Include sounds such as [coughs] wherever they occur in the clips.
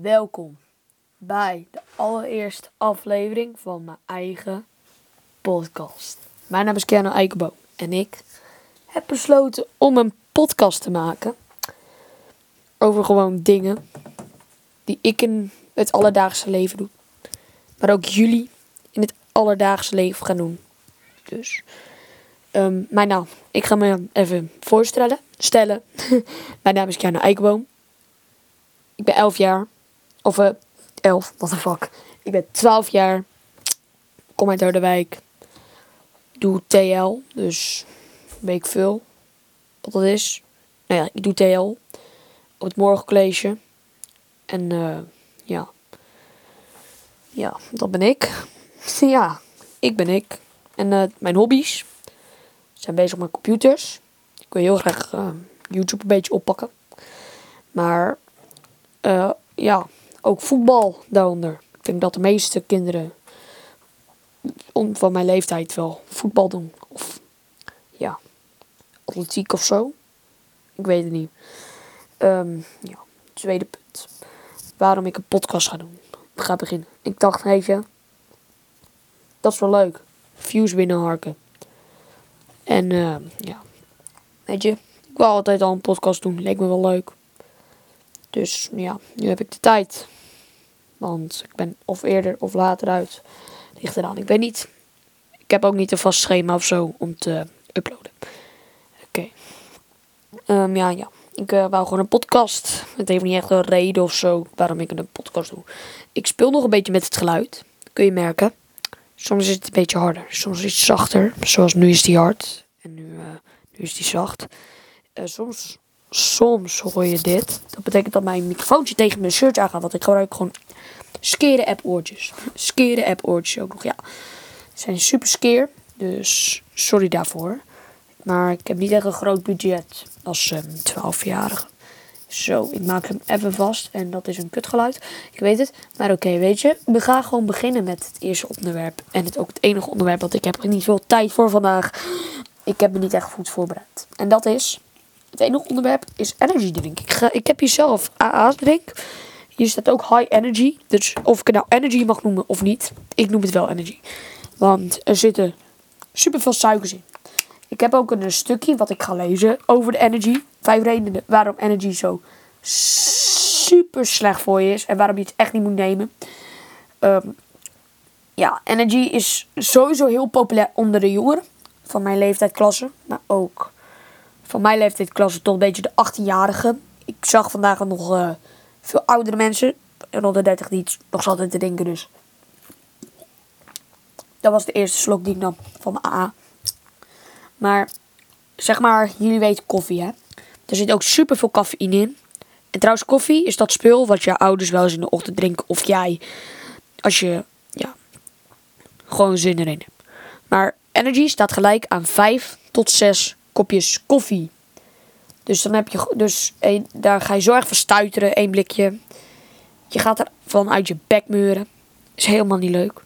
Welkom bij de allereerste aflevering van mijn eigen podcast. Mijn naam is Keanu Eikenboom en ik heb besloten om een podcast te maken over gewoon dingen die ik in het alledaagse leven doe. Maar ook jullie in het alledaagse leven gaan doen. Dus, um, mijn naam. Ik ga me even voorstellen. Stellen. [laughs] mijn naam is Keanu Eikenboom. Ik ben 11 jaar. Of uh, 11, what the fuck. Ik ben 12 jaar. Kom uit Dordewijk. Doe TL. Dus weet ik veel wat dat is. Nou ja, ik doe TL. Op het morgencollege. En uh, ja. Ja, dat ben ik. [laughs] ja, ik ben ik. En uh, mijn hobby's zijn bezig met computers. Ik wil heel graag YouTube een beetje oppakken. Maar ja, ook voetbal daaronder. Ik denk dat de meeste kinderen van mijn leeftijd wel voetbal doen. Of ja, atletiek of zo. Ik weet het niet. Um, ja, tweede punt. Waarom ik een podcast ga doen. Ga beginnen. Ik dacht, je, dat is wel leuk. Views binnenharken. En uh, ja, weet je, ik wou altijd al een podcast doen. Leek me wel leuk. Dus ja, nu heb ik de tijd. Want ik ben of eerder of later uit. Ligt eraan. Ik weet niet. Ik heb ook niet een vast schema of zo om te uploaden. Oké. Um, ja, ja. Ik uh, wou gewoon een podcast. Het heeft niet echt een reden of zo waarom ik een podcast doe. Ik speel nog een beetje met het geluid. Kun je merken. Soms is het een beetje harder. Soms is het zachter. Zoals nu is die hard. En nu, uh, nu is die zacht. Uh, soms soms hoor je dit. Dat betekent dat mijn microfoontje tegen mijn shirt aangaat. Want ik gebruik gewoon skere app oortjes. Skere app oortjes ook nog, ja. Ze zijn super skeer. Dus sorry daarvoor. Maar ik heb niet echt een groot budget als um, 12-jarige. Zo, ik maak hem even vast. En dat is een kutgeluid. Ik weet het. Maar oké, weet je. We gaan gewoon beginnen met het eerste onderwerp. En het ook het enige onderwerp. Want ik heb niet veel tijd voor vandaag. Ik heb me niet echt goed voorbereid. En dat is het enige onderwerp is energy drink. Ik, ik heb hier zelf AA's drink. Hier staat ook high energy. Dus of ik het nou energy mag noemen of niet. Ik noem het wel energy. Want er zitten super veel suikers in. Ik heb ook een stukje wat ik ga lezen over de energy. Vijf redenen waarom energy zo super slecht voor je is. En waarom je het echt niet moet nemen. Um, ja, energy is sowieso heel populair onder de jongeren. Van mijn leeftijdsklasse. Maar ook van mijn leeftijdsklasse tot een beetje de 18-jarigen. Ik zag vandaag nog uh, veel oudere mensen. Rond de 30 die nog zaten te denken dus. Dat was de eerste slok die ik nam van mijn AA. Maar zeg maar, jullie weten koffie hè. Er zit ook super veel cafeïne in. En trouwens, koffie is dat spul wat je ouders wel eens in de ochtend drinken. Of jij, als je, ja, gewoon zin erin hebt. Maar energy staat gelijk aan 5 tot 6 kopjes koffie. Dus dan heb je, dus een, daar ga je zo erg stuiteren, één blikje. Je gaat er vanuit je bek meuren. Is helemaal niet leuk.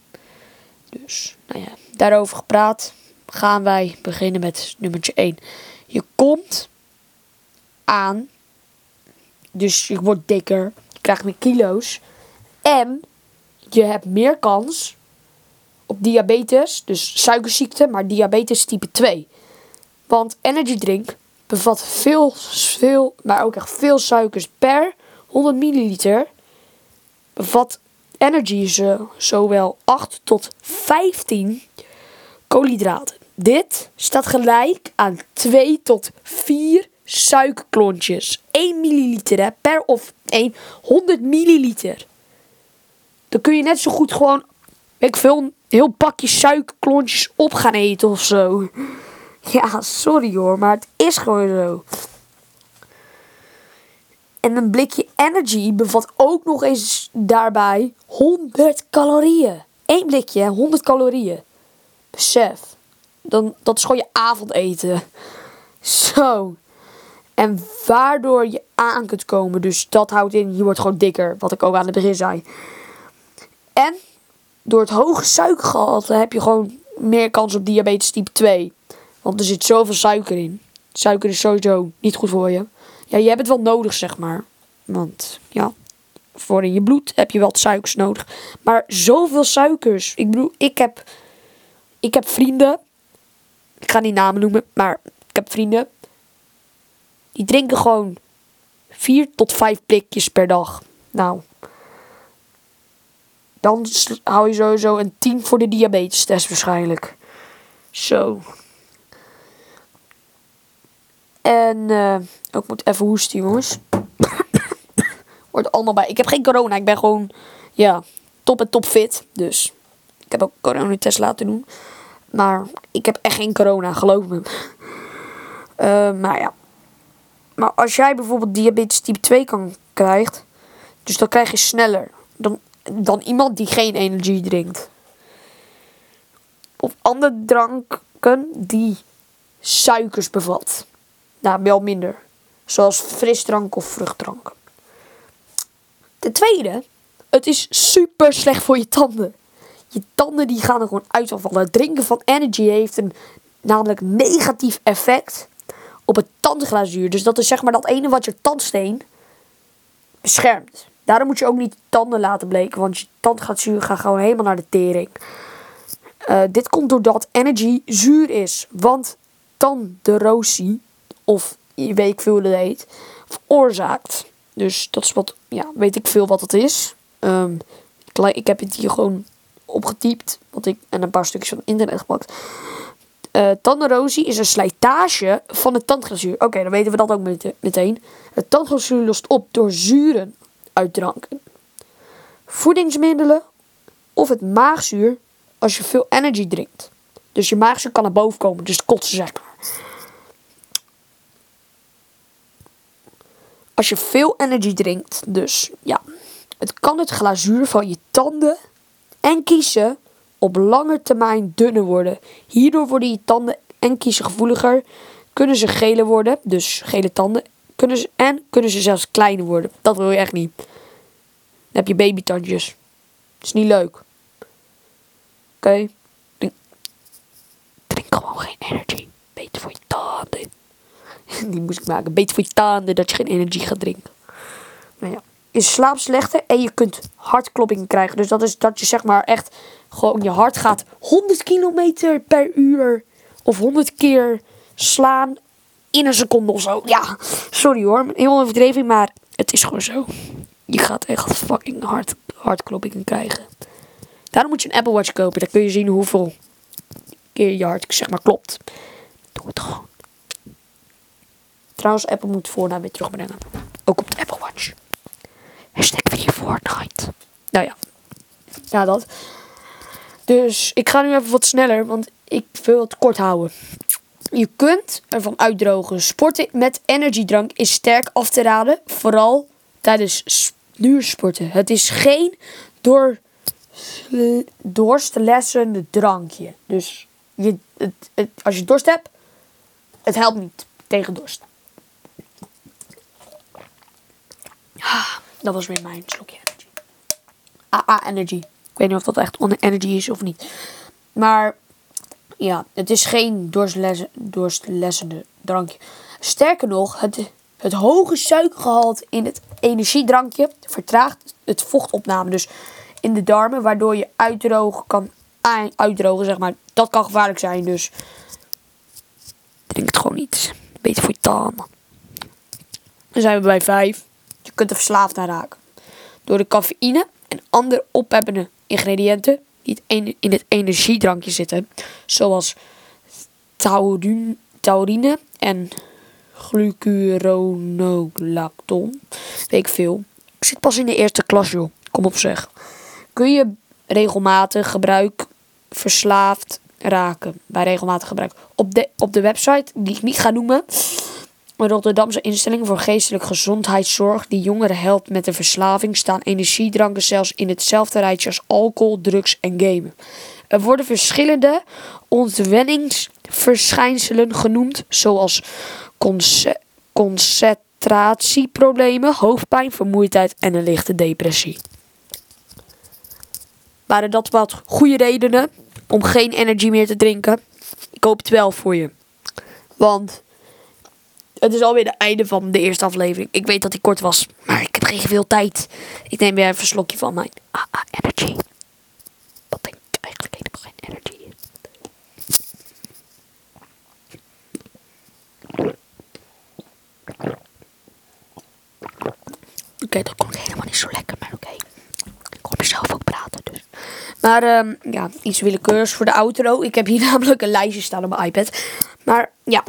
Dus, nou ja, daarover gepraat gaan wij beginnen met nummertje 1. Je komt aan, dus je wordt dikker, je krijgt meer kilo's. En je hebt meer kans op diabetes, dus suikerziekte, maar diabetes type 2. Want energy drink bevat veel, veel, maar ook echt veel suikers per 100 milliliter. Bevat energy zo, zowel 8 tot 15 koolhydraten. Dit staat gelijk aan 2 tot 4 suikerklontjes. 1 milliliter hè, per of 1 100 milliliter. Dan kun je net zo goed gewoon, ik veel, een heel pakje suikerklontjes op gaan eten of zo. Ja, sorry hoor, maar het is gewoon zo. En een blikje energy bevat ook nog eens daarbij 100 calorieën. Eén blikje, 100 calorieën. Besef. Dan, dat is gewoon je avondeten. Zo. En waardoor je aan kunt komen. Dus dat houdt in, je wordt gewoon dikker. Wat ik ook aan het begin zei. En door het hoge suikergehalte heb je gewoon meer kans op diabetes type 2. Want er zit zoveel suiker in. Suiker is sowieso niet goed voor je. Ja, je hebt het wel nodig, zeg maar. Want, ja, voor in je bloed heb je wel wat suikers nodig. Maar zoveel suikers. Ik bedoel, ik heb, ik heb vrienden. Ik ga niet namen noemen, maar ik heb vrienden. Die drinken gewoon 4 tot 5 blikjes per dag. Nou, dan hou je sowieso een 10 voor de diabetestest waarschijnlijk. Zo. En uh, ik moet even hoesten, jongens. [coughs] Wordt allemaal bij. Ik heb geen corona. Ik ben gewoon, ja, top en top fit. Dus ik heb ook coronatest laten doen. Maar ik heb echt geen corona, geloof me. Uh, maar ja. Maar als jij bijvoorbeeld diabetes type 2 kan krijgt, dus dan krijg je sneller dan, dan iemand die geen energie drinkt. Of andere dranken die suikers bevat. Nou, wel minder. Zoals frisdrank of vruchtdrank. Ten tweede, het is super slecht voor je tanden. Je tanden die gaan er gewoon uitvallen. Het drinken van energy heeft een namelijk negatief effect op het tandglazuur. Dus dat is zeg maar dat ene wat je tandsteen beschermt. Daarom moet je ook niet tanden laten bleken, want je tandglazuur gaat gewoon helemaal naar de tering. Uh, dit komt doordat energy zuur is, want tanderosie, of weet ik veel hoe dat heet, veroorzaakt. Dus dat is wat, ja, weet ik veel wat het is. Um, ik, heb het hier gewoon opgetypt, wat ik, en een paar stukjes van internet gepakt. Uh, tanderosie is een slijtage van het tandglazuur. Oké, dan weten we dat ook meteen. Het tandglazuur lost op door zuren uit dranken. Voedingsmiddelen of het maagzuur als je veel energy drinkt. Dus je maagzuur kan naar boven komen, dus kotsen zeg maar. Als je veel energy drinkt, dus ja, het kan het glazuur van je tanden en kiezen op lange termijn dunner worden. Hierdoor worden je tanden en kiezen gevoeliger, kunnen ze geler worden, dus gele tanden, kunnen ze, en kunnen ze zelfs kleiner worden. Dat wil je echt niet. Dan heb je babytandjes. Dat is niet leuk. Oké? Drink, drink gewoon geen energy. Beter voor je tanden. [laughs] Die moest ik maken. Beter voor je tanden dat je geen energie gaat drinken. Nou ja. Je slaapt slechter en je kunt hartkloppingen krijgen. Dus dat is dat je zeg maar echt gewoon je hart gaat 100 kilometer per uur. Of 100 keer slaan in een seconde of zo. Ja, sorry hoor. Heel overdreven, maar het is gewoon zo. Je gaat echt fucking hard hartkloppingen krijgen. Daarom moet je een Apple Watch kopen. Dan kun je zien hoeveel keer je hart zeg maar klopt. Doe het gewoon. Trouwens, Apple moet voornaam weer terugbrengen. Ook op de Apple Watch. Hashtag Free Fortnite. Nou ja. Ja, dat. Dus ik ga nu even wat sneller, want ik wil het kort houden. Je kunt ervan uitdrogen. Sporten met energiedrank is sterk af te raden. Vooral tijdens duursporten. Het is geen door, dorstlessende drankje. Dus je, het, als je dorst hebt, het helpt niet tegen dorst. Dat was weer mijn slokje energy. AA Energy. Ik weet niet of dat echt energy is of niet. Maar ja, het is geen dorstlessende drankje. Sterker nog, het, het hoge suikergehalte in het energiedrankje vertraagt het vochtopname. Dus in de darmen, waardoor je uitdrogen kan uitdrogen, zeg maar. Dat kan gevaarlijk zijn, dus drink het gewoon niet. Beter voor je tanden. Dan zijn we bij 5. Je kunt er verslaafd aan raken. Door de cafeïne en andere ophebbende ingrediënten die in het energiedrankje zitten, zoals taurine en glucuronolacton. Weet ik veel. Ik zit pas in de eerste klas, joh. Kom op zeg. Kun je regelmatig gebruik verslaafd raken bij regelmatig gebruik. Op de, op de website, die ik niet ga noemen, een Rotterdamse instelling voor geestelijke gezondheidszorg die jongeren helpt met de verslaving staan energiedranken zelfs in hetzelfde rijtje als alcohol, drugs en gamen. Er worden verschillende ontwenningsverschijnselen genoemd, zoals concentratieproblemen, hoofdpijn, vermoeidheid en een lichte depressie. Waren dat wat goede redenen om geen energy meer te drinken? Ik hoop het wel voor je. Want Het is alweer het einde van de eerste aflevering. Ik weet dat die kort was, maar ik heb geen veel tijd. Ik neem weer even een slokje van mijn AA Energy. Wat denk ik eigenlijk helemaal geen energy. Oké, dat klonk helemaal niet zo lekker, maar oké. Ik hoor mezelf ook praten, dus. Maar ehm, ja, iets willekeurigs voor de outro. Ik heb hier [laughs] namelijk een lijstje staan op mijn iPad. Maar ja,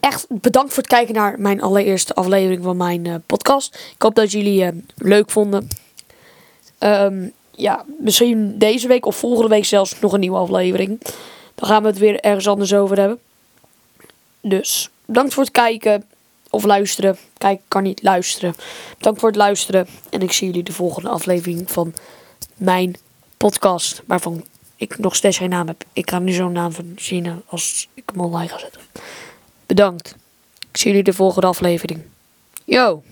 echt bedankt voor het kijken naar mijn allereerste aflevering van mijn eh, podcast. Ik hoop dat jullie het leuk vonden. Ehm, ja, misschien deze week of volgende week zelfs nog een nieuwe aflevering. Dan gaan we het weer ergens anders over hebben. Dus bedankt voor het kijken of luisteren. Kijk, kan niet luisteren. Bedankt voor het luisteren. En ik zie jullie de volgende aflevering van mijn podcast. Waarvan ik nog steeds geen naam heb. Ik ga nu zo'n naam verzinnen als ik hem online ga zetten. Bedankt. Ik zie jullie de volgende aflevering. Yo!